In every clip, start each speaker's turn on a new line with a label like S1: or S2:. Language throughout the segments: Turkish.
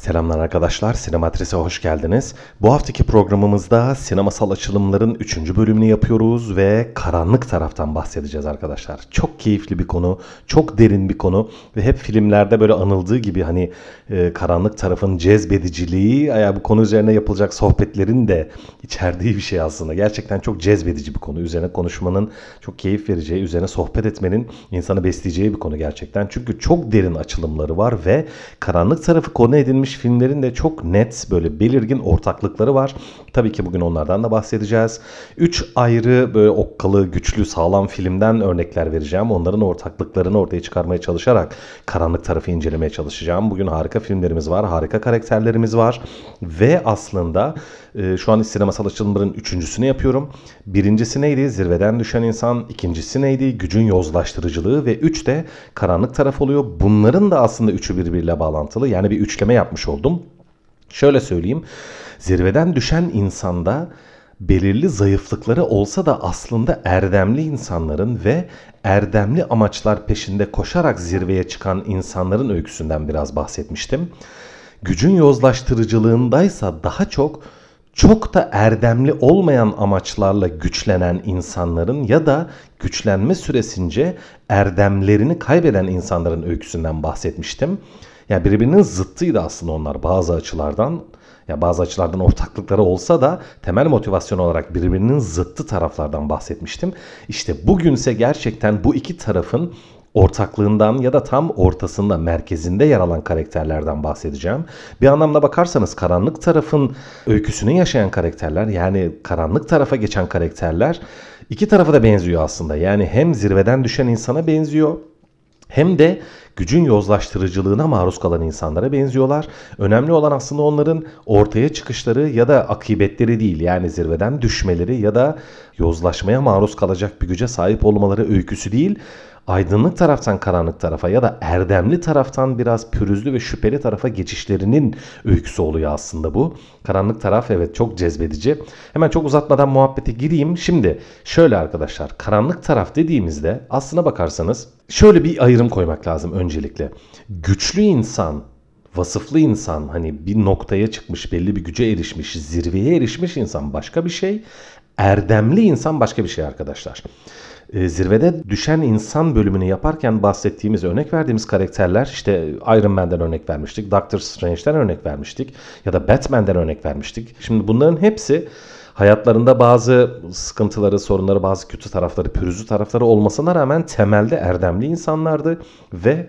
S1: Selamlar arkadaşlar, Sinematris'e hoş geldiniz. Bu haftaki programımızda sinemasal açılımların 3. bölümünü yapıyoruz ve karanlık taraftan bahsedeceğiz arkadaşlar. Çok keyifli bir konu, çok derin bir konu ve hep filmlerde böyle anıldığı gibi hani e, karanlık tarafın cezbediciliği, ya bu konu üzerine yapılacak sohbetlerin de içerdiği bir şey aslında. Gerçekten çok cezbedici bir konu. Üzerine konuşmanın çok keyif vereceği, üzerine sohbet etmenin insanı besleyeceği bir konu gerçekten. Çünkü çok derin açılımları var ve karanlık tarafı konu edilmiş filmlerin de çok net böyle belirgin ortaklıkları var. Tabii ki bugün onlardan da bahsedeceğiz. Üç ayrı böyle okkalı, güçlü, sağlam filmden örnekler vereceğim. Onların ortaklıklarını ortaya çıkarmaya çalışarak karanlık tarafı incelemeye çalışacağım. Bugün harika filmlerimiz var, harika karakterlerimiz var ve aslında e, şu an sinemasal açılımların üçüncüsünü yapıyorum. Birincisi neydi? Zirveden düşen insan. İkincisi neydi? Gücün yozlaştırıcılığı ve üç de karanlık taraf oluyor. Bunların da aslında üçü birbiriyle bağlantılı. Yani bir üçleme yapmış oldum. Şöyle söyleyeyim. Zirveden düşen insanda belirli zayıflıkları olsa da aslında erdemli insanların ve erdemli amaçlar peşinde koşarak zirveye çıkan insanların öyküsünden biraz bahsetmiştim. Gücün yozlaştırıcılığındaysa daha çok çok da erdemli olmayan amaçlarla güçlenen insanların ya da güçlenme süresince erdemlerini kaybeden insanların öyküsünden bahsetmiştim. Yani birbirinin zıttıydı aslında onlar bazı açılardan. Ya bazı açılardan ortaklıkları olsa da temel motivasyon olarak birbirinin zıttı taraflardan bahsetmiştim. İşte bugünse gerçekten bu iki tarafın ortaklığından ya da tam ortasında merkezinde yer alan karakterlerden bahsedeceğim. Bir anlamda bakarsanız karanlık tarafın öyküsünü yaşayan karakterler yani karanlık tarafa geçen karakterler iki tarafa da benziyor aslında. Yani hem zirveden düşen insana benziyor hem de gücün yozlaştırıcılığına maruz kalan insanlara benziyorlar. Önemli olan aslında onların ortaya çıkışları ya da akıbetleri değil. Yani zirveden düşmeleri ya da yozlaşmaya maruz kalacak bir güce sahip olmaları öyküsü değil aydınlık taraftan karanlık tarafa ya da erdemli taraftan biraz pürüzlü ve şüpheli tarafa geçişlerinin öyküsü oluyor aslında bu. Karanlık taraf evet çok cezbedici. Hemen çok uzatmadan muhabbete gireyim. Şimdi şöyle arkadaşlar karanlık taraf dediğimizde aslına bakarsanız şöyle bir ayrım koymak lazım öncelikle. Güçlü insan vasıflı insan hani bir noktaya çıkmış belli bir güce erişmiş zirveye erişmiş insan başka bir şey erdemli insan başka bir şey arkadaşlar e, zirvede düşen insan bölümünü yaparken bahsettiğimiz, örnek verdiğimiz karakterler işte Iron Man'den örnek vermiştik, Doctor Strange'den örnek vermiştik ya da Batman'den örnek vermiştik. Şimdi bunların hepsi hayatlarında bazı sıkıntıları, sorunları, bazı kötü tarafları, pürüzlü tarafları olmasına rağmen temelde erdemli insanlardı ve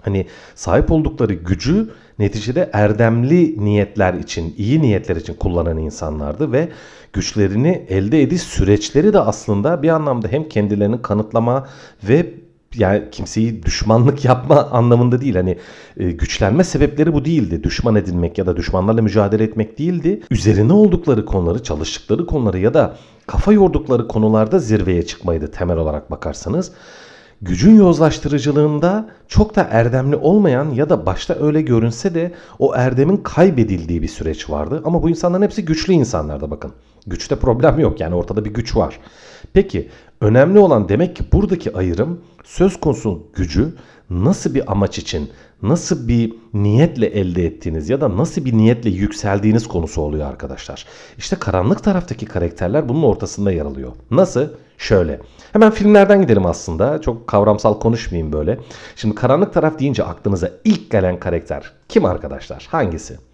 S1: hani sahip oldukları gücü neticede erdemli niyetler için, iyi niyetler için kullanan insanlardı ve güçlerini elde ediş süreçleri de aslında bir anlamda hem kendilerini kanıtlama ve yani kimseyi düşmanlık yapma anlamında değil. Hani e, güçlenme sebepleri bu değildi. Düşman edilmek ya da düşmanlarla mücadele etmek değildi. Üzerine oldukları konuları, çalıştıkları konuları ya da kafa yordukları konularda zirveye çıkmaydı temel olarak bakarsanız gücün yozlaştırıcılığında çok da erdemli olmayan ya da başta öyle görünse de o erdemin kaybedildiği bir süreç vardı. Ama bu insanların hepsi güçlü insanlardı bakın. Güçte problem yok yani ortada bir güç var. Peki önemli olan demek ki buradaki ayrım söz konusu gücü nasıl bir amaç için, nasıl bir niyetle elde ettiğiniz ya da nasıl bir niyetle yükseldiğiniz konusu oluyor arkadaşlar. İşte karanlık taraftaki karakterler bunun ortasında yer alıyor. Nasıl? Şöyle. Hemen filmlerden gidelim aslında. Çok kavramsal konuşmayayım böyle. Şimdi karanlık taraf deyince aklınıza ilk gelen karakter kim arkadaşlar? Hangisi?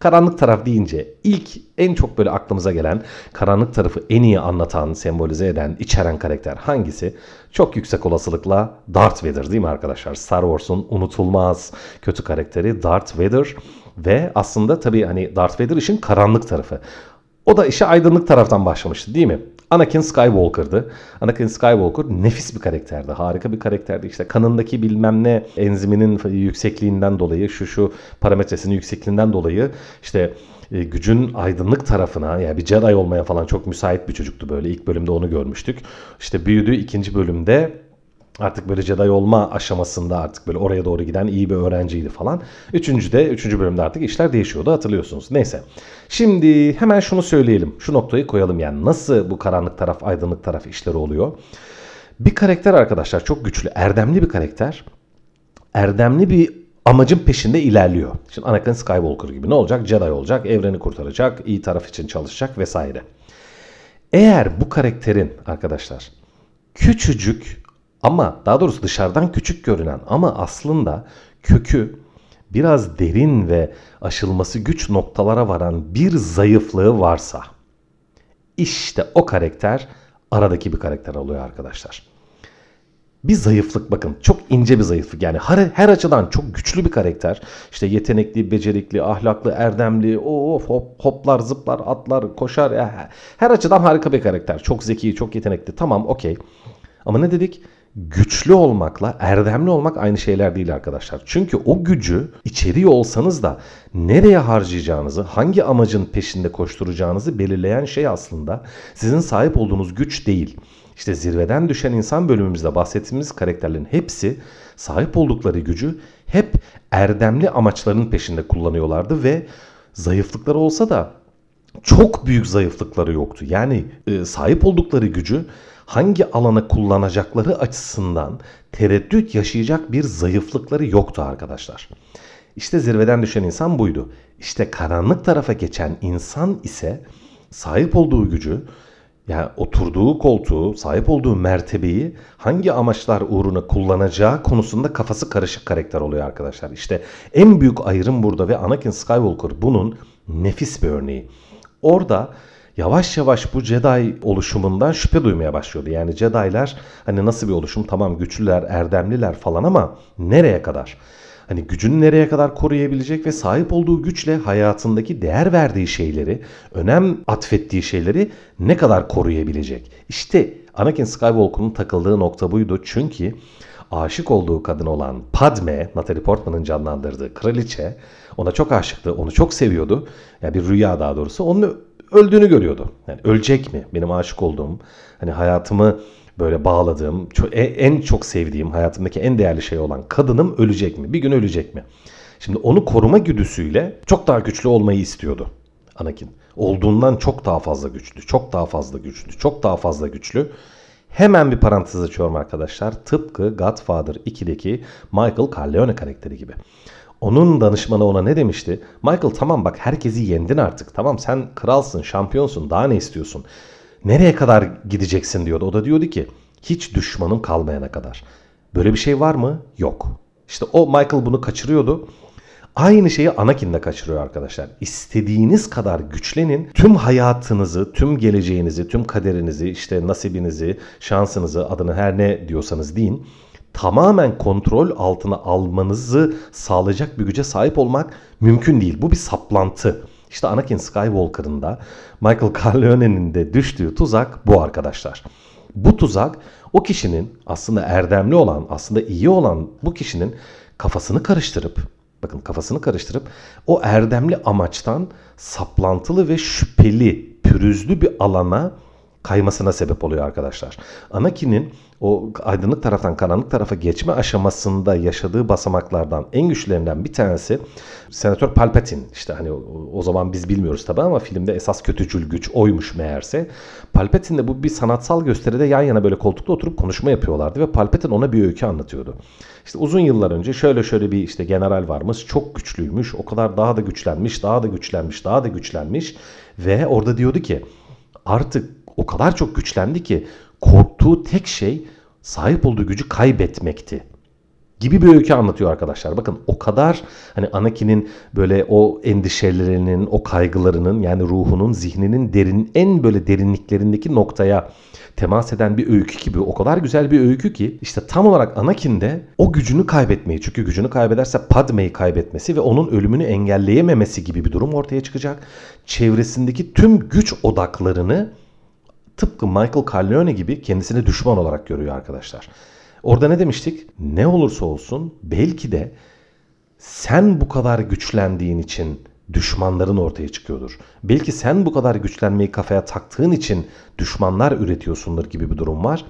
S1: Karanlık taraf deyince ilk en çok böyle aklımıza gelen karanlık tarafı en iyi anlatan, sembolize eden, içeren karakter hangisi? Çok yüksek olasılıkla Darth Vader değil mi arkadaşlar? Star Wars'un unutulmaz kötü karakteri Darth Vader ve aslında tabii hani Darth Vader işin karanlık tarafı. O da işe aydınlık taraftan başlamıştı değil mi? Anakin Skywalker'dı. Anakin Skywalker nefis bir karakterdi. Harika bir karakterdi. İşte kanındaki bilmem ne enziminin yüksekliğinden dolayı şu şu parametresinin yüksekliğinden dolayı işte e, gücün aydınlık tarafına yani bir Jedi olmaya falan çok müsait bir çocuktu böyle. İlk bölümde onu görmüştük. İşte büyüdü ikinci bölümde Artık böyle Jedi olma aşamasında artık böyle oraya doğru giden iyi bir öğrenciydi falan. Üçüncüde, üçüncü bölümde artık işler değişiyordu hatırlıyorsunuz. Neyse. Şimdi hemen şunu söyleyelim. Şu noktayı koyalım yani. Nasıl bu karanlık taraf, aydınlık taraf işleri oluyor? Bir karakter arkadaşlar çok güçlü, erdemli bir karakter. Erdemli bir amacın peşinde ilerliyor. Şimdi Anakin Skywalker gibi ne olacak? Jedi olacak, evreni kurtaracak, iyi taraf için çalışacak vesaire. Eğer bu karakterin arkadaşlar küçücük ama daha doğrusu dışarıdan küçük görünen ama aslında kökü biraz derin ve aşılması güç noktalara varan bir zayıflığı varsa işte o karakter aradaki bir karakter oluyor arkadaşlar. Bir zayıflık bakın çok ince bir zayıflık yani her, her açıdan çok güçlü bir karakter. İşte yetenekli, becerikli, ahlaklı, erdemli, of hop, hoplar, zıplar, atlar, koşar. Her açıdan harika bir karakter. Çok zeki, çok yetenekli tamam okey. Ama ne dedik? Güçlü olmakla erdemli olmak aynı şeyler değil arkadaşlar. Çünkü o gücü içeriyor olsanız da nereye harcayacağınızı, hangi amacın peşinde koşturacağınızı belirleyen şey aslında sizin sahip olduğunuz güç değil. İşte zirveden düşen insan bölümümüzde bahsettiğimiz karakterlerin hepsi sahip oldukları gücü hep erdemli amaçların peşinde kullanıyorlardı ve zayıflıkları olsa da çok büyük zayıflıkları yoktu. Yani e, sahip oldukları gücü hangi alana kullanacakları açısından tereddüt yaşayacak bir zayıflıkları yoktu arkadaşlar. İşte zirveden düşen insan buydu. İşte karanlık tarafa geçen insan ise sahip olduğu gücü yani oturduğu koltuğu, sahip olduğu mertebeyi hangi amaçlar uğruna kullanacağı konusunda kafası karışık karakter oluyor arkadaşlar. İşte en büyük ayrım burada ve Anakin Skywalker bunun nefis bir örneği. Orada yavaş yavaş bu Jedi oluşumundan şüphe duymaya başlıyordu. Yani Jedi'ler hani nasıl bir oluşum tamam güçlüler, erdemliler falan ama nereye kadar? Hani gücünü nereye kadar koruyabilecek ve sahip olduğu güçle hayatındaki değer verdiği şeyleri, önem atfettiği şeyleri ne kadar koruyabilecek? İşte Anakin Skywalker'ın takıldığı nokta buydu. Çünkü aşık olduğu kadın olan Padme, Natalie Portman'ın canlandırdığı kraliçe ona çok aşıktı, onu çok seviyordu. Yani bir rüya daha doğrusu. Onun öldüğünü görüyordu. Yani ölecek mi? Benim aşık olduğum, hani hayatımı böyle bağladığım, e, en çok sevdiğim, hayatımdaki en değerli şey olan kadınım ölecek mi? Bir gün ölecek mi? Şimdi onu koruma güdüsüyle çok daha güçlü olmayı istiyordu Anakin. Olduğundan çok daha fazla güçlü, çok daha fazla güçlü, çok daha fazla güçlü. Hemen bir parantez açıyorum arkadaşlar. Tıpkı Godfather 2'deki Michael Corleone karakteri gibi. Onun danışmanı ona ne demişti? Michael tamam bak herkesi yendin artık. Tamam sen kralsın, şampiyonsun. Daha ne istiyorsun? Nereye kadar gideceksin diyordu. O da diyordu ki hiç düşmanım kalmayana kadar. Böyle bir şey var mı? Yok. İşte o Michael bunu kaçırıyordu. Aynı şeyi Anakin de kaçırıyor arkadaşlar. İstediğiniz kadar güçlenin. Tüm hayatınızı, tüm geleceğinizi, tüm kaderinizi, işte nasibinizi, şansınızı, adını her ne diyorsanız deyin. Tamamen kontrol altına almanızı sağlayacak bir güce sahip olmak mümkün değil. Bu bir saplantı. İşte Anakin Skywalker'ın da Michael Corleone'nin de düştüğü tuzak bu arkadaşlar. Bu tuzak o kişinin aslında erdemli olan, aslında iyi olan bu kişinin kafasını karıştırıp bakın kafasını karıştırıp o erdemli amaçtan saplantılı ve şüpheli, pürüzlü bir alana kaymasına sebep oluyor arkadaşlar. Anakin'in o aydınlık taraftan karanlık tarafa geçme aşamasında yaşadığı basamaklardan en güçlerinden bir tanesi Senatör Palpatine. İşte hani o, zaman biz bilmiyoruz tabi ama filmde esas kötücül güç oymuş meğerse. Palpatine'le bu bir sanatsal gösteride yan yana böyle koltukta oturup konuşma yapıyorlardı ve Palpatine ona bir öykü anlatıyordu. İşte uzun yıllar önce şöyle şöyle bir işte general varmış çok güçlüymüş o kadar daha da güçlenmiş daha da güçlenmiş daha da güçlenmiş ve orada diyordu ki artık o kadar çok güçlendi ki korktuğu tek şey sahip olduğu gücü kaybetmekti gibi bir öykü anlatıyor arkadaşlar. Bakın o kadar hani Anakin'in böyle o endişelerinin, o kaygılarının yani ruhunun, zihninin derin en böyle derinliklerindeki noktaya temas eden bir öykü gibi o kadar güzel bir öykü ki işte tam olarak Anakin'de o gücünü kaybetmeyi çünkü gücünü kaybederse Padme'yi kaybetmesi ve onun ölümünü engelleyememesi gibi bir durum ortaya çıkacak. Çevresindeki tüm güç odaklarını tıpkı Michael Corleone gibi kendisine düşman olarak görüyor arkadaşlar. Orada ne demiştik? Ne olursa olsun belki de sen bu kadar güçlendiğin için düşmanların ortaya çıkıyordur. Belki sen bu kadar güçlenmeyi kafaya taktığın için düşmanlar üretiyorsundur gibi bir durum var.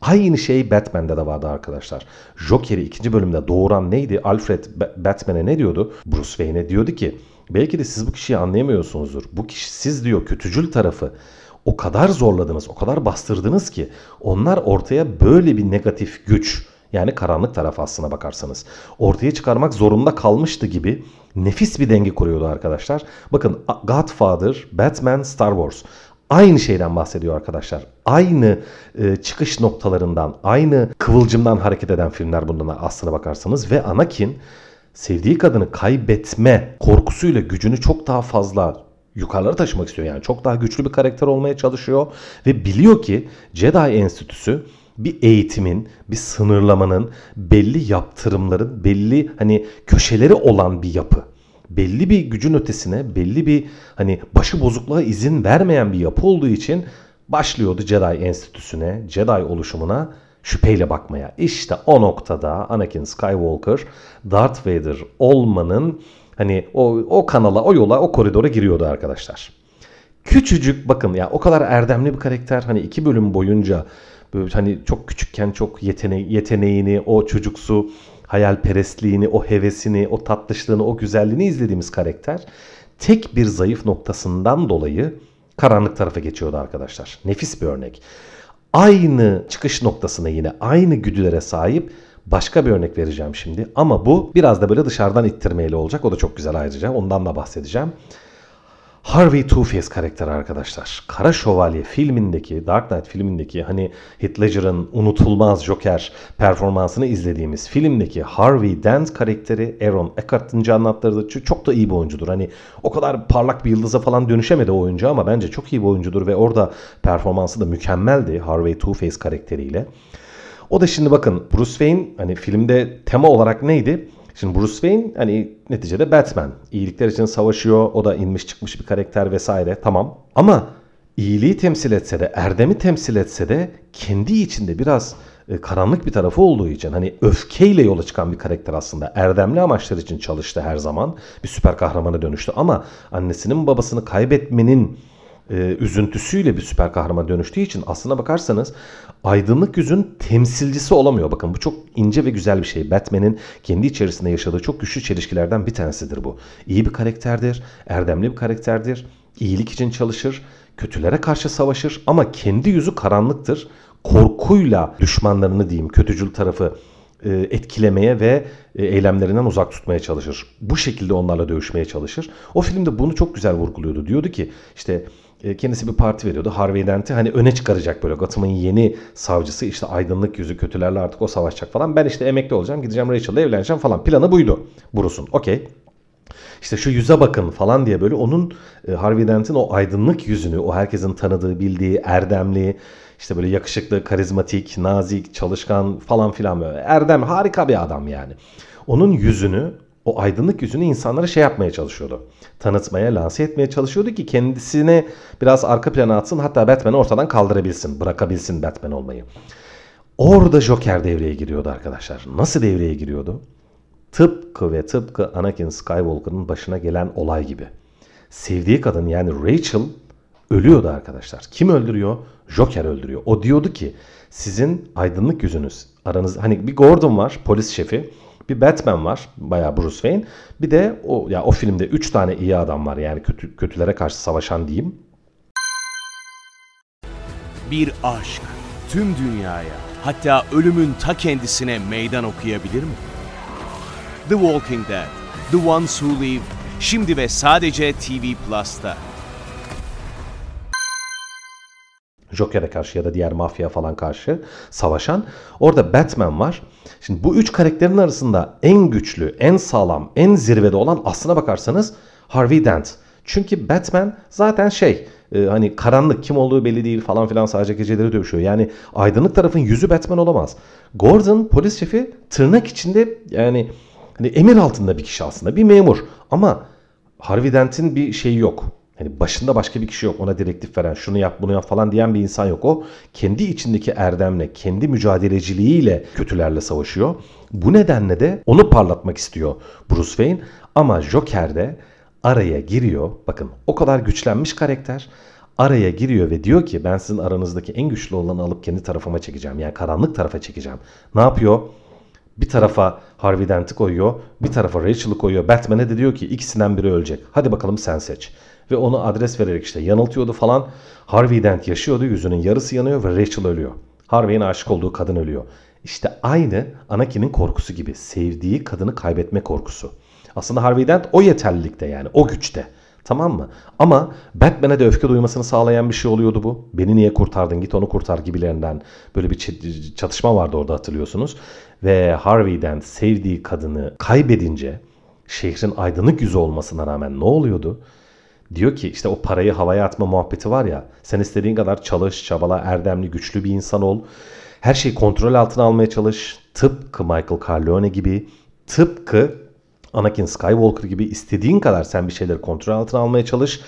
S1: Aynı şey Batman'de de vardı arkadaşlar. Joker'i ikinci bölümde doğuran neydi? Alfred Batman'e ne diyordu? Bruce Wayne'e diyordu ki belki de siz bu kişiyi anlayamıyorsunuzdur. Bu kişi siz diyor kötücül tarafı o kadar zorladınız, o kadar bastırdınız ki onlar ortaya böyle bir negatif güç yani karanlık taraf aslına bakarsanız ortaya çıkarmak zorunda kalmıştı gibi nefis bir denge kuruyordu arkadaşlar. Bakın Godfather, Batman, Star Wars aynı şeyden bahsediyor arkadaşlar. Aynı e, çıkış noktalarından, aynı kıvılcımdan hareket eden filmler bundan aslına bakarsanız ve Anakin sevdiği kadını kaybetme korkusuyla gücünü çok daha fazla yukarılara taşımak istiyor. Yani çok daha güçlü bir karakter olmaya çalışıyor ve biliyor ki Jedi Enstitüsü bir eğitimin, bir sınırlamanın, belli yaptırımların, belli hani köşeleri olan bir yapı. Belli bir gücün ötesine, belli bir hani başı bozukluğa izin vermeyen bir yapı olduğu için başlıyordu Jedi Enstitüsü'ne, Jedi oluşumuna şüpheyle bakmaya. İşte o noktada Anakin Skywalker Darth Vader olmanın hani o, o kanala, o yola, o koridora giriyordu arkadaşlar. Küçücük bakın ya o kadar erdemli bir karakter hani iki bölüm boyunca böyle hani çok küçükken çok yetene yeteneğini, o çocuksu hayalperestliğini, o hevesini, o tatlışlığını, o güzelliğini izlediğimiz karakter tek bir zayıf noktasından dolayı karanlık tarafa geçiyordu arkadaşlar. Nefis bir örnek. Aynı çıkış noktasına yine aynı güdülere sahip başka bir örnek vereceğim şimdi. Ama bu biraz da böyle dışarıdan ittirmeyle olacak. O da çok güzel ayrıca. Ondan da bahsedeceğim. Harvey Two-Face karakteri arkadaşlar. Kara Şövalye filmindeki, Dark Knight filmindeki hani Heath Ledger'ın unutulmaz Joker performansını izlediğimiz filmdeki Harvey Dent karakteri Aaron Eckhart'ın canlandırdığı çok da iyi bir oyuncudur. Hani o kadar parlak bir yıldıza falan dönüşemedi o oyuncu ama bence çok iyi bir oyuncudur ve orada performansı da mükemmeldi Harvey Two-Face karakteriyle. O da şimdi bakın Bruce Wayne hani filmde tema olarak neydi? Şimdi Bruce Wayne hani neticede Batman. İyilikler için savaşıyor. O da inmiş çıkmış bir karakter vesaire. Tamam. Ama iyiliği temsil etse de, erdemi temsil etse de kendi içinde biraz e, karanlık bir tarafı olduğu için hani öfkeyle yola çıkan bir karakter aslında. Erdemli amaçlar için çalıştı her zaman. Bir süper kahramana dönüştü ama annesinin babasını kaybetmenin e, üzüntüsüyle bir süper kahraman dönüştüğü için aslına bakarsanız aydınlık yüzün temsilcisi olamıyor. Bakın bu çok ince ve güzel bir şey. Batman'in kendi içerisinde yaşadığı çok güçlü çelişkilerden bir tanesidir bu. İyi bir karakterdir, erdemli bir karakterdir, iyilik için çalışır, kötülere karşı savaşır ama kendi yüzü karanlıktır. Korkuyla düşmanlarını diyeyim, kötücül tarafı e, etkilemeye ve e, eylemlerinden uzak tutmaya çalışır. Bu şekilde onlarla dövüşmeye çalışır. O filmde bunu çok güzel vurguluyordu. Diyordu ki işte kendisi bir parti veriyordu. Harvey Dent'i hani öne çıkaracak böyle Gotham'ın yeni savcısı işte aydınlık yüzü kötülerle artık o savaşacak falan. Ben işte emekli olacağım gideceğim Rachel'la evleneceğim falan. Planı buydu Bruce'un. Okey. İşte şu yüze bakın falan diye böyle onun e, Harvey Dent'in o aydınlık yüzünü, o herkesin tanıdığı, bildiği, erdemli, işte böyle yakışıklı, karizmatik, nazik, çalışkan falan filan böyle. Erdem harika bir adam yani. Onun yüzünü o aydınlık yüzünü insanlara şey yapmaya çalışıyordu. Tanıtmaya, lanse etmeye çalışıyordu ki kendisine biraz arka plana atsın hatta Batman'i ortadan kaldırabilsin, bırakabilsin Batman olmayı. Orada Joker devreye giriyordu arkadaşlar. Nasıl devreye giriyordu? Tıpkı ve tıpkı Anakin Skywalker'ın başına gelen olay gibi. Sevdiği kadın yani Rachel ölüyordu arkadaşlar. Kim öldürüyor? Joker öldürüyor. O diyordu ki sizin aydınlık yüzünüz aranız hani bir Gordon var polis şefi bir Batman var. Bayağı Bruce Wayne. Bir de o ya o filmde 3 tane iyi adam var. Yani kötü, kötülere karşı savaşan diyeyim.
S2: Bir aşk tüm dünyaya hatta ölümün ta kendisine meydan okuyabilir mi? The Walking Dead, The Ones Who Live, şimdi ve sadece TV Plus'ta.
S1: Joker'e karşı ya da diğer mafya falan karşı savaşan. Orada Batman var. Şimdi bu üç karakterin arasında en güçlü, en sağlam, en zirvede olan aslına bakarsanız Harvey Dent. Çünkü Batman zaten şey e, hani karanlık kim olduğu belli değil falan filan sadece geceleri dövüşüyor. Yani aydınlık tarafın yüzü Batman olamaz. Gordon polis şefi tırnak içinde yani hani emir altında bir kişi aslında bir memur ama Harvey Dent'in bir şeyi yok Hani başında başka bir kişi yok ona direktif veren şunu yap bunu yap falan diyen bir insan yok. O kendi içindeki erdemle, kendi mücadeleciliğiyle kötülerle savaşıyor. Bu nedenle de onu parlatmak istiyor Bruce Wayne. Ama Joker de araya giriyor. Bakın o kadar güçlenmiş karakter araya giriyor ve diyor ki ben sizin aranızdaki en güçlü olanı alıp kendi tarafıma çekeceğim. Yani karanlık tarafa çekeceğim. Ne yapıyor? Bir tarafa Harvey Dent'i koyuyor. Bir tarafa Rachel'ı koyuyor. Batman'e de diyor ki ikisinden biri ölecek. Hadi bakalım sen seç. Ve onu adres vererek işte yanıltıyordu falan. Harvey Dent yaşıyordu. Yüzünün yarısı yanıyor ve Rachel ölüyor. Harvey'in aşık olduğu kadın ölüyor. İşte aynı Anakin'in korkusu gibi. Sevdiği kadını kaybetme korkusu. Aslında Harvey Dent o yeterlilikte yani o güçte. Tamam mı? Ama Batman'e de öfke duymasını sağlayan bir şey oluyordu bu. Beni niye kurtardın git onu kurtar gibilerinden böyle bir çatışma vardı orada hatırlıyorsunuz. Ve Harvey Dent sevdiği kadını kaybedince şehrin aydınlık yüzü olmasına rağmen ne oluyordu? Diyor ki işte o parayı havaya atma muhabbeti var ya sen istediğin kadar çalış, çabala, erdemli, güçlü bir insan ol. Her şeyi kontrol altına almaya çalış. Tıpkı Michael Corleone gibi, tıpkı Anakin Skywalker gibi istediğin kadar sen bir şeyleri kontrol altına almaya çalış.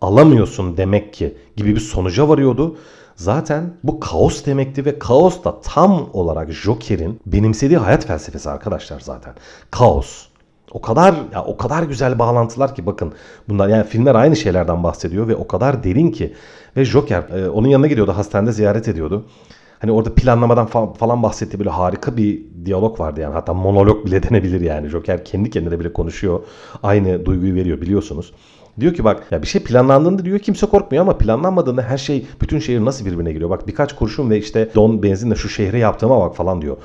S1: Alamıyorsun demek ki gibi bir sonuca varıyordu. Zaten bu kaos demekti ve kaos da tam olarak Joker'in benimsediği hayat felsefesi arkadaşlar zaten. Kaos. O kadar ya o kadar güzel bağlantılar ki bakın bunlar yani filmler aynı şeylerden bahsediyor ve o kadar derin ki ve Joker e, onun yanına gidiyordu hastanede ziyaret ediyordu. Hani orada planlamadan falan bahsetti böyle harika bir diyalog vardı yani hatta monolog bile denebilir yani Joker kendi kendine bile konuşuyor aynı duyguyu veriyor biliyorsunuz. Diyor ki bak ya bir şey planlandığında diyor kimse korkmuyor ama planlanmadığında her şey bütün şehir nasıl birbirine giriyor. Bak birkaç kurşun ve işte don benzinle şu şehre yaptığıma bak falan diyor.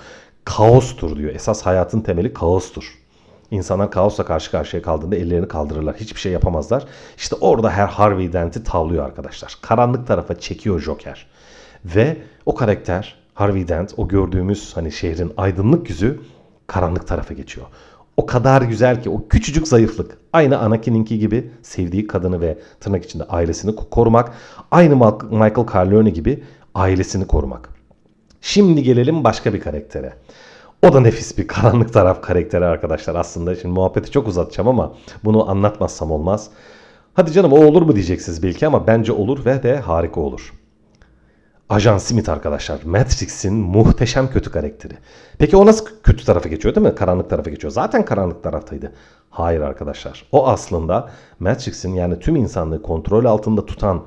S1: Kaostur diyor. Esas hayatın temeli kaostur. İnsanlar kaosla karşı karşıya kaldığında ellerini kaldırırlar. Hiçbir şey yapamazlar. İşte orada her Harvey Dent'i tavlıyor arkadaşlar. Karanlık tarafa çekiyor Joker. Ve o karakter Harvey Dent o gördüğümüz hani şehrin aydınlık yüzü karanlık tarafa geçiyor. O kadar güzel ki o küçücük zayıflık. Aynı Anakin'inki gibi sevdiği kadını ve tırnak içinde ailesini korumak. Aynı Michael Corleone gibi ailesini korumak. Şimdi gelelim başka bir karaktere. O da nefis bir karanlık taraf karakteri arkadaşlar aslında. Şimdi muhabbeti çok uzatacağım ama bunu anlatmazsam olmaz. Hadi canım o olur mu diyeceksiniz belki ama bence olur ve de harika olur. Ajan Smith arkadaşlar. Matrix'in muhteşem kötü karakteri. Peki o nasıl kötü tarafa geçiyor değil mi? Karanlık tarafa geçiyor. Zaten karanlık taraftaydı. Hayır arkadaşlar. O aslında Matrix'in yani tüm insanlığı kontrol altında tutan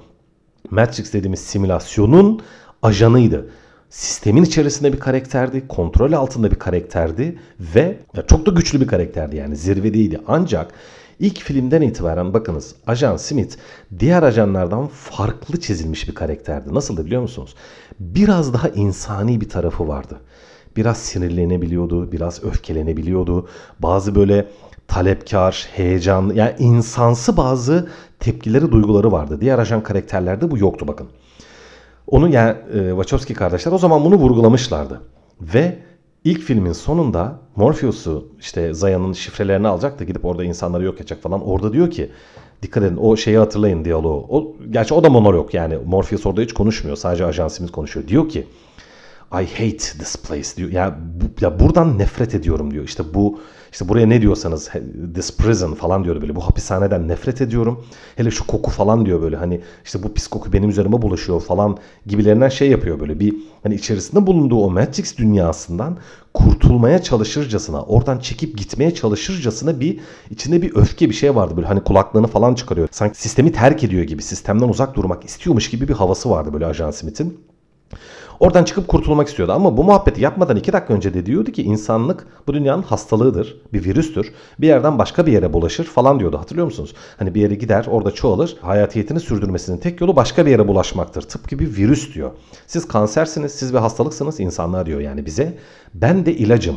S1: Matrix dediğimiz simülasyonun ajanıydı. Sistemin içerisinde bir karakterdi, kontrol altında bir karakterdi ve çok da güçlü bir karakterdi yani zirvedeydi. Ancak İlk filmden itibaren bakınız Ajan Smith diğer ajanlardan farklı çizilmiş bir karakterdi. Nasıldı biliyor musunuz? Biraz daha insani bir tarafı vardı. Biraz sinirlenebiliyordu, biraz öfkelenebiliyordu. Bazı böyle talepkar, heyecanlı yani insansı bazı tepkileri, duyguları vardı. Diğer ajan karakterlerde bu yoktu bakın. Onu yani e, Wachowski kardeşler o zaman bunu vurgulamışlardı. Ve İlk filmin sonunda Morpheus'u işte Zaya'nın şifrelerini alacak da gidip orada insanları yok edecek falan. Orada diyor ki dikkat edin o şeyi hatırlayın diyaloğu. O, gerçi o da monolog yani Morpheus orada hiç konuşmuyor. Sadece Ajan Smith konuşuyor. Diyor ki I hate this place diyor. Ya, bu, ya buradan nefret ediyorum diyor. İşte bu işte buraya ne diyorsanız this prison falan diyordu böyle. Bu hapishaneden nefret ediyorum. Hele şu koku falan diyor böyle. Hani işte bu pis koku benim üzerime bulaşıyor falan gibilerinden şey yapıyor böyle. Bir hani içerisinde bulunduğu o Matrix dünyasından kurtulmaya çalışırcasına, oradan çekip gitmeye çalışırcasına bir içinde bir öfke bir şey vardı böyle hani kulaklığını falan çıkarıyor. Sanki sistemi terk ediyor gibi, sistemden uzak durmak istiyormuş gibi bir havası vardı böyle Ajan Smith'in. Oradan çıkıp kurtulmak istiyordu ama bu muhabbeti yapmadan iki dakika önce de diyordu ki insanlık bu dünyanın hastalığıdır, bir virüstür. Bir yerden başka bir yere bulaşır falan diyordu hatırlıyor musunuz? Hani bir yere gider orada çoğalır hayatiyetini sürdürmesinin tek yolu başka bir yere bulaşmaktır. Tıpkı bir virüs diyor. Siz kansersiniz, siz bir hastalıksınız insanlar diyor yani bize. Ben de ilacım.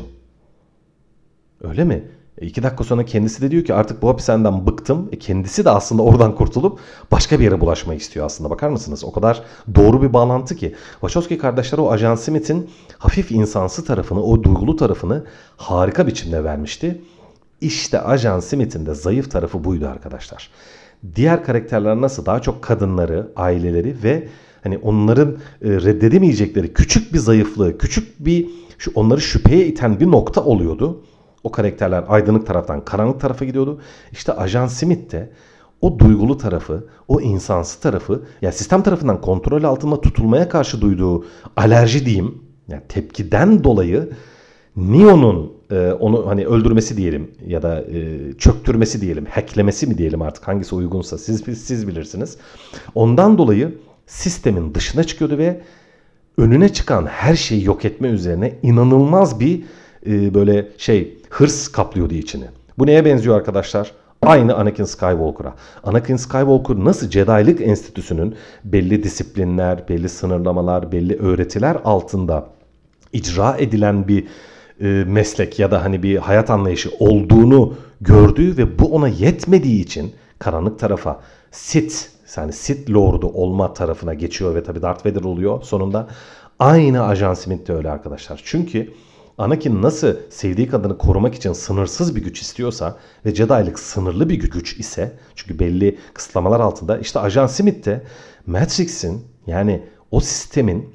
S1: Öyle mi? E iki dakika sonra kendisi de diyor ki artık bu hapishaneden bıktım. E kendisi de aslında oradan kurtulup başka bir yere bulaşmayı istiyor aslında. Bakar mısınız? O kadar doğru bir bağlantı ki. Wachowski kardeşler o Ajan Smith'in hafif insansı tarafını, o duygulu tarafını harika biçimde vermişti. İşte Ajan Smith'in de zayıf tarafı buydu arkadaşlar. Diğer karakterler nasıl? Daha çok kadınları, aileleri ve hani onların e, reddedemeyecekleri küçük bir zayıflığı, küçük bir onları şüpheye iten bir nokta oluyordu. O karakterler aydınlık taraftan karanlık tarafa gidiyordu. İşte Ajan Smith de o duygulu tarafı, o insansı tarafı, yani sistem tarafından kontrol altında tutulmaya karşı duyduğu alerji diyeyim, yani tepkiden dolayı Neo'nun e, onu hani öldürmesi diyelim ya da e, çöktürmesi diyelim, hacklemesi mi diyelim artık hangisi uygunsa siz siz bilirsiniz. Ondan dolayı sistemin dışına çıkıyordu ve önüne çıkan her şeyi yok etme üzerine inanılmaz bir e, böyle şey hırs kaplıyordu içini. Bu neye benziyor arkadaşlar? Aynı Anakin Skywalker'a. Anakin Skywalker nasıl Jedi'lik enstitüsünün belli disiplinler, belli sınırlamalar, belli öğretiler altında icra edilen bir e, meslek ya da hani bir hayat anlayışı olduğunu gördüğü ve bu ona yetmediği için karanlık tarafa Sith yani Sith Lord'u olma tarafına geçiyor ve tabi Darth Vader oluyor sonunda. Aynı Ajan Smith de öyle arkadaşlar. Çünkü Anakin nasıl sevdiği kadını korumak için sınırsız bir güç istiyorsa ve Jedi'lik sınırlı bir güç ise çünkü belli kısıtlamalar altında işte Ajan Smith de Matrix'in yani o sistemin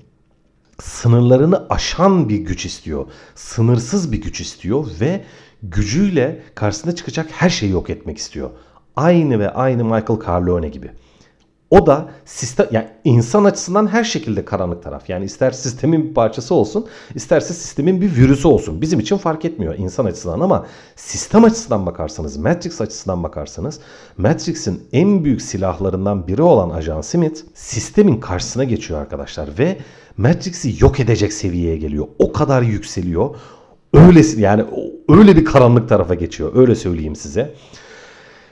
S1: sınırlarını aşan bir güç istiyor. Sınırsız bir güç istiyor ve gücüyle karşısına çıkacak her şeyi yok etmek istiyor. Aynı ve aynı Michael Corleone gibi. O da sistem yani insan açısından her şekilde karanlık taraf. Yani ister sistemin bir parçası olsun, isterse sistemin bir virüsü olsun. Bizim için fark etmiyor insan açısından ama sistem açısından bakarsanız, Matrix açısından bakarsanız, Matrix'in en büyük silahlarından biri olan Ajan Smith sistemin karşısına geçiyor arkadaşlar ve Matrix'i yok edecek seviyeye geliyor. O kadar yükseliyor. Öylesi yani öyle bir karanlık tarafa geçiyor. Öyle söyleyeyim size.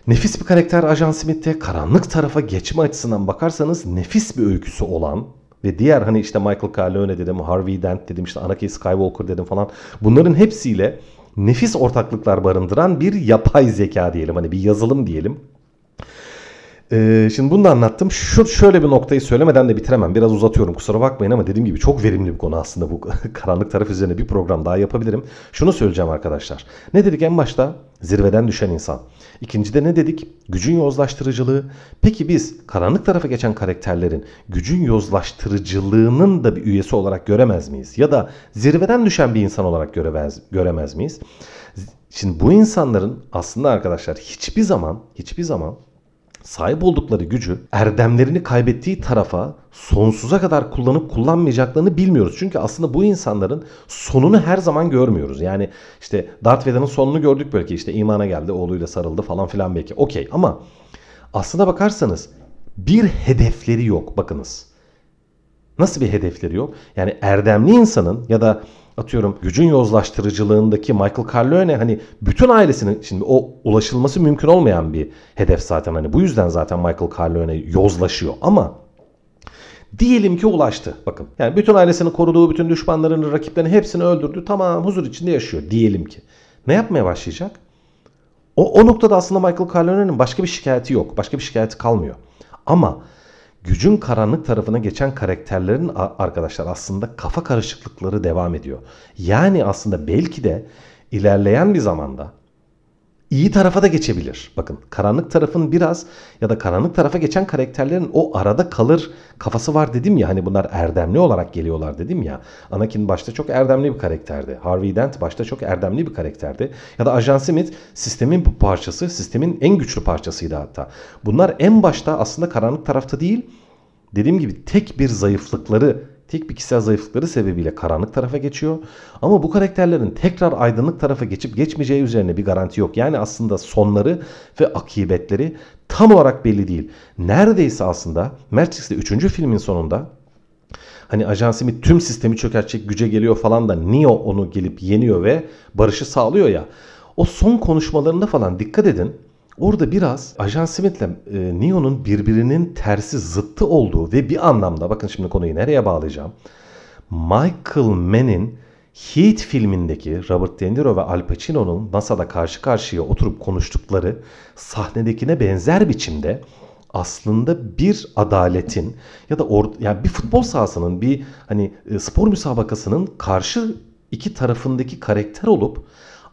S1: Nefis bir karakter Ajan Smith'te karanlık tarafa geçme açısından bakarsanız nefis bir öyküsü olan ve diğer hani işte Michael Corleone dedim, Harvey Dent dedim, işte Anakin Skywalker dedim falan. Bunların hepsiyle nefis ortaklıklar barındıran bir yapay zeka diyelim. Hani bir yazılım diyelim. Ee, şimdi bunu da anlattım. Şu şöyle bir noktayı söylemeden de bitiremem. Biraz uzatıyorum kusura bakmayın ama dediğim gibi çok verimli bir konu aslında bu karanlık taraf üzerine bir program daha yapabilirim. Şunu söyleyeceğim arkadaşlar. Ne dedik en başta? Zirveden düşen insan. İkincide ne dedik? Gücün yozlaştırıcılığı. Peki biz karanlık tarafa geçen karakterlerin gücün yozlaştırıcılığının da bir üyesi olarak göremez miyiz? Ya da zirveden düşen bir insan olarak göremez, göremez miyiz? Şimdi bu insanların aslında arkadaşlar hiçbir zaman hiçbir zaman sahip oldukları gücü erdemlerini kaybettiği tarafa sonsuza kadar kullanıp kullanmayacaklarını bilmiyoruz. Çünkü aslında bu insanların sonunu her zaman görmüyoruz. Yani işte Darth Vader'ın sonunu gördük belki işte imana geldi oğluyla sarıldı falan filan belki okey ama aslına bakarsanız bir hedefleri yok bakınız. Nasıl bir hedefleri yok? Yani erdemli insanın ya da atıyorum gücün yozlaştırıcılığındaki Michael Corleone hani bütün ailesinin şimdi o ulaşılması mümkün olmayan bir hedef zaten hani bu yüzden zaten Michael Corleone yozlaşıyor ama Diyelim ki ulaştı. Bakın. Yani bütün ailesini koruduğu, bütün düşmanlarını, rakiplerini hepsini öldürdü. Tamam huzur içinde yaşıyor. Diyelim ki. Ne yapmaya başlayacak? O, o noktada aslında Michael Corleone'nin başka bir şikayeti yok. Başka bir şikayeti kalmıyor. Ama gücün karanlık tarafına geçen karakterlerin arkadaşlar aslında kafa karışıklıkları devam ediyor. Yani aslında belki de ilerleyen bir zamanda iyi tarafa da geçebilir. Bakın karanlık tarafın biraz ya da karanlık tarafa geçen karakterlerin o arada kalır kafası var dedim ya hani bunlar erdemli olarak geliyorlar dedim ya. Anakin başta çok erdemli bir karakterdi. Harvey Dent başta çok erdemli bir karakterdi. Ya da Ajan Smith sistemin bu parçası, sistemin en güçlü parçasıydı hatta. Bunlar en başta aslında karanlık tarafta değil dediğim gibi tek bir zayıflıkları tek bir kişisel zayıflıkları sebebiyle karanlık tarafa geçiyor. Ama bu karakterlerin tekrar aydınlık tarafa geçip geçmeyeceği üzerine bir garanti yok. Yani aslında sonları ve akıbetleri tam olarak belli değil. Neredeyse aslında Matrix'te 3. filmin sonunda hani Ajan Smith tüm sistemi çökertecek güce geliyor falan da Neo onu gelip yeniyor ve barışı sağlıyor ya. O son konuşmalarında falan dikkat edin. Orada biraz Ajan Smith'le e, Neo'nun birbirinin tersi zıttı olduğu ve bir anlamda bakın şimdi konuyu nereye bağlayacağım. Michael Mann'in Heat filmindeki Robert De Niro ve Al Pacino'nun NASA'da karşı karşıya oturup konuştukları sahnedekine benzer biçimde aslında bir adaletin ya da or, yani bir futbol sahasının bir hani e, spor müsabakasının karşı iki tarafındaki karakter olup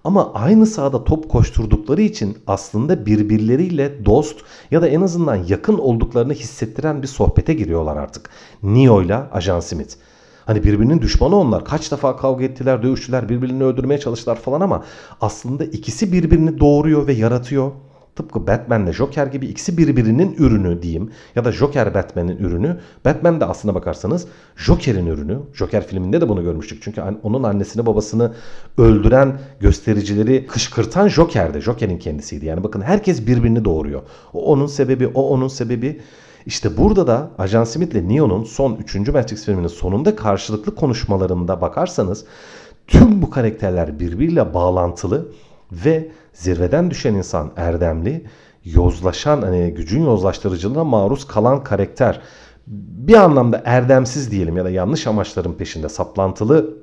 S1: ama aynı sahada top koşturdukları için aslında birbirleriyle dost ya da en azından yakın olduklarını hissettiren bir sohbete giriyorlar artık. Neo ile Ajan Smith. Hani birbirinin düşmanı onlar. Kaç defa kavga ettiler, dövüştüler, birbirini öldürmeye çalıştılar falan ama aslında ikisi birbirini doğuruyor ve yaratıyor. Tıpkı Batman'le Joker gibi ikisi birbirinin ürünü diyeyim. Ya da Joker Batman'in ürünü. Batman de aslına bakarsanız Joker'in ürünü. Joker filminde de bunu görmüştük. Çünkü onun annesini babasını öldüren göstericileri kışkırtan Joker'di. Joker'in kendisiydi. Yani bakın herkes birbirini doğuruyor. O onun sebebi, o onun sebebi. İşte burada da Ajan Smith ile Neo'nun son 3. Matrix filminin sonunda karşılıklı konuşmalarında bakarsanız tüm bu karakterler birbiriyle bağlantılı ve zirveden düşen insan erdemli, yozlaşan hani gücün yozlaştırıcılığına maruz kalan karakter bir anlamda erdemsiz diyelim ya da yanlış amaçların peşinde saplantılı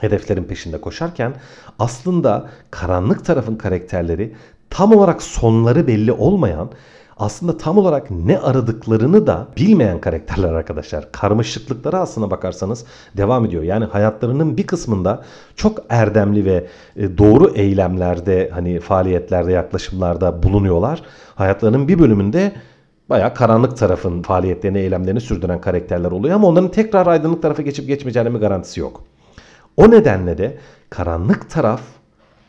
S1: hedeflerin peşinde koşarken aslında karanlık tarafın karakterleri tam olarak sonları belli olmayan aslında tam olarak ne aradıklarını da bilmeyen karakterler arkadaşlar. Karmaşıklıkları aslına bakarsanız devam ediyor. Yani hayatlarının bir kısmında çok erdemli ve e, doğru eylemlerde hani faaliyetlerde yaklaşımlarda bulunuyorlar. Hayatlarının bir bölümünde bayağı karanlık tarafın faaliyetlerini, eylemlerini sürdüren karakterler oluyor ama onların tekrar aydınlık tarafa geçip geçmeyeceğinin bir garantisi yok. O nedenle de karanlık taraf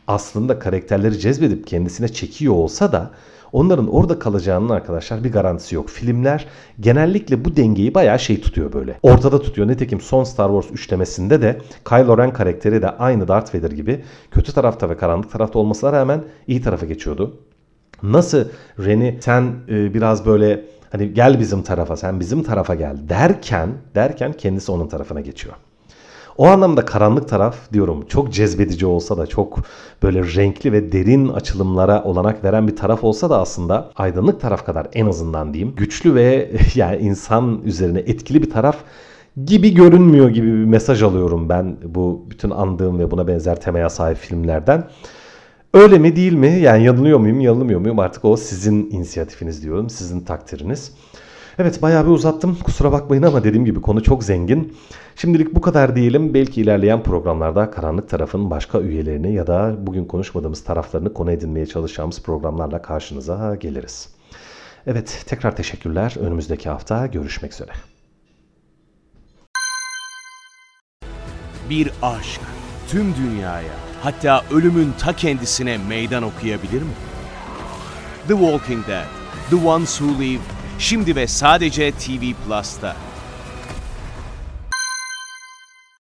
S1: aslında karakterleri cezbedip kendisine çekiyor olsa da onların orada kalacağının arkadaşlar bir garantisi yok. Filmler genellikle bu dengeyi bayağı şey tutuyor böyle. Ortada tutuyor. Nitekim son Star Wars üçlemesinde de Kylo Ren karakteri de aynı Darth Vader gibi kötü tarafta ve karanlık tarafta olmasına rağmen iyi tarafa geçiyordu. Nasıl Ren'i sen e, biraz böyle hani gel bizim tarafa sen bizim tarafa gel derken derken kendisi onun tarafına geçiyor. O anlamda karanlık taraf diyorum çok cezbedici olsa da çok böyle renkli ve derin açılımlara olanak veren bir taraf olsa da aslında aydınlık taraf kadar en azından diyeyim güçlü ve yani insan üzerine etkili bir taraf gibi görünmüyor gibi bir mesaj alıyorum ben bu bütün andığım ve buna benzer temaya sahip filmlerden. Öyle mi değil mi? Yani yanılıyor muyum, yanılmıyor muyum? Artık o sizin inisiyatifiniz diyorum, sizin takdiriniz. Evet bayağı bir uzattım. Kusura bakmayın ama dediğim gibi konu çok zengin. Şimdilik bu kadar diyelim. Belki ilerleyen programlarda karanlık tarafın başka üyelerini ya da bugün konuşmadığımız taraflarını konu edinmeye çalışacağımız programlarla karşınıza geliriz. Evet tekrar teşekkürler. Önümüzdeki hafta görüşmek üzere.
S2: Bir aşk tüm dünyaya hatta ölümün ta kendisine meydan okuyabilir mi? The Walking Dead, The Ones Who Live şimdi ve sadece TV Plus'ta.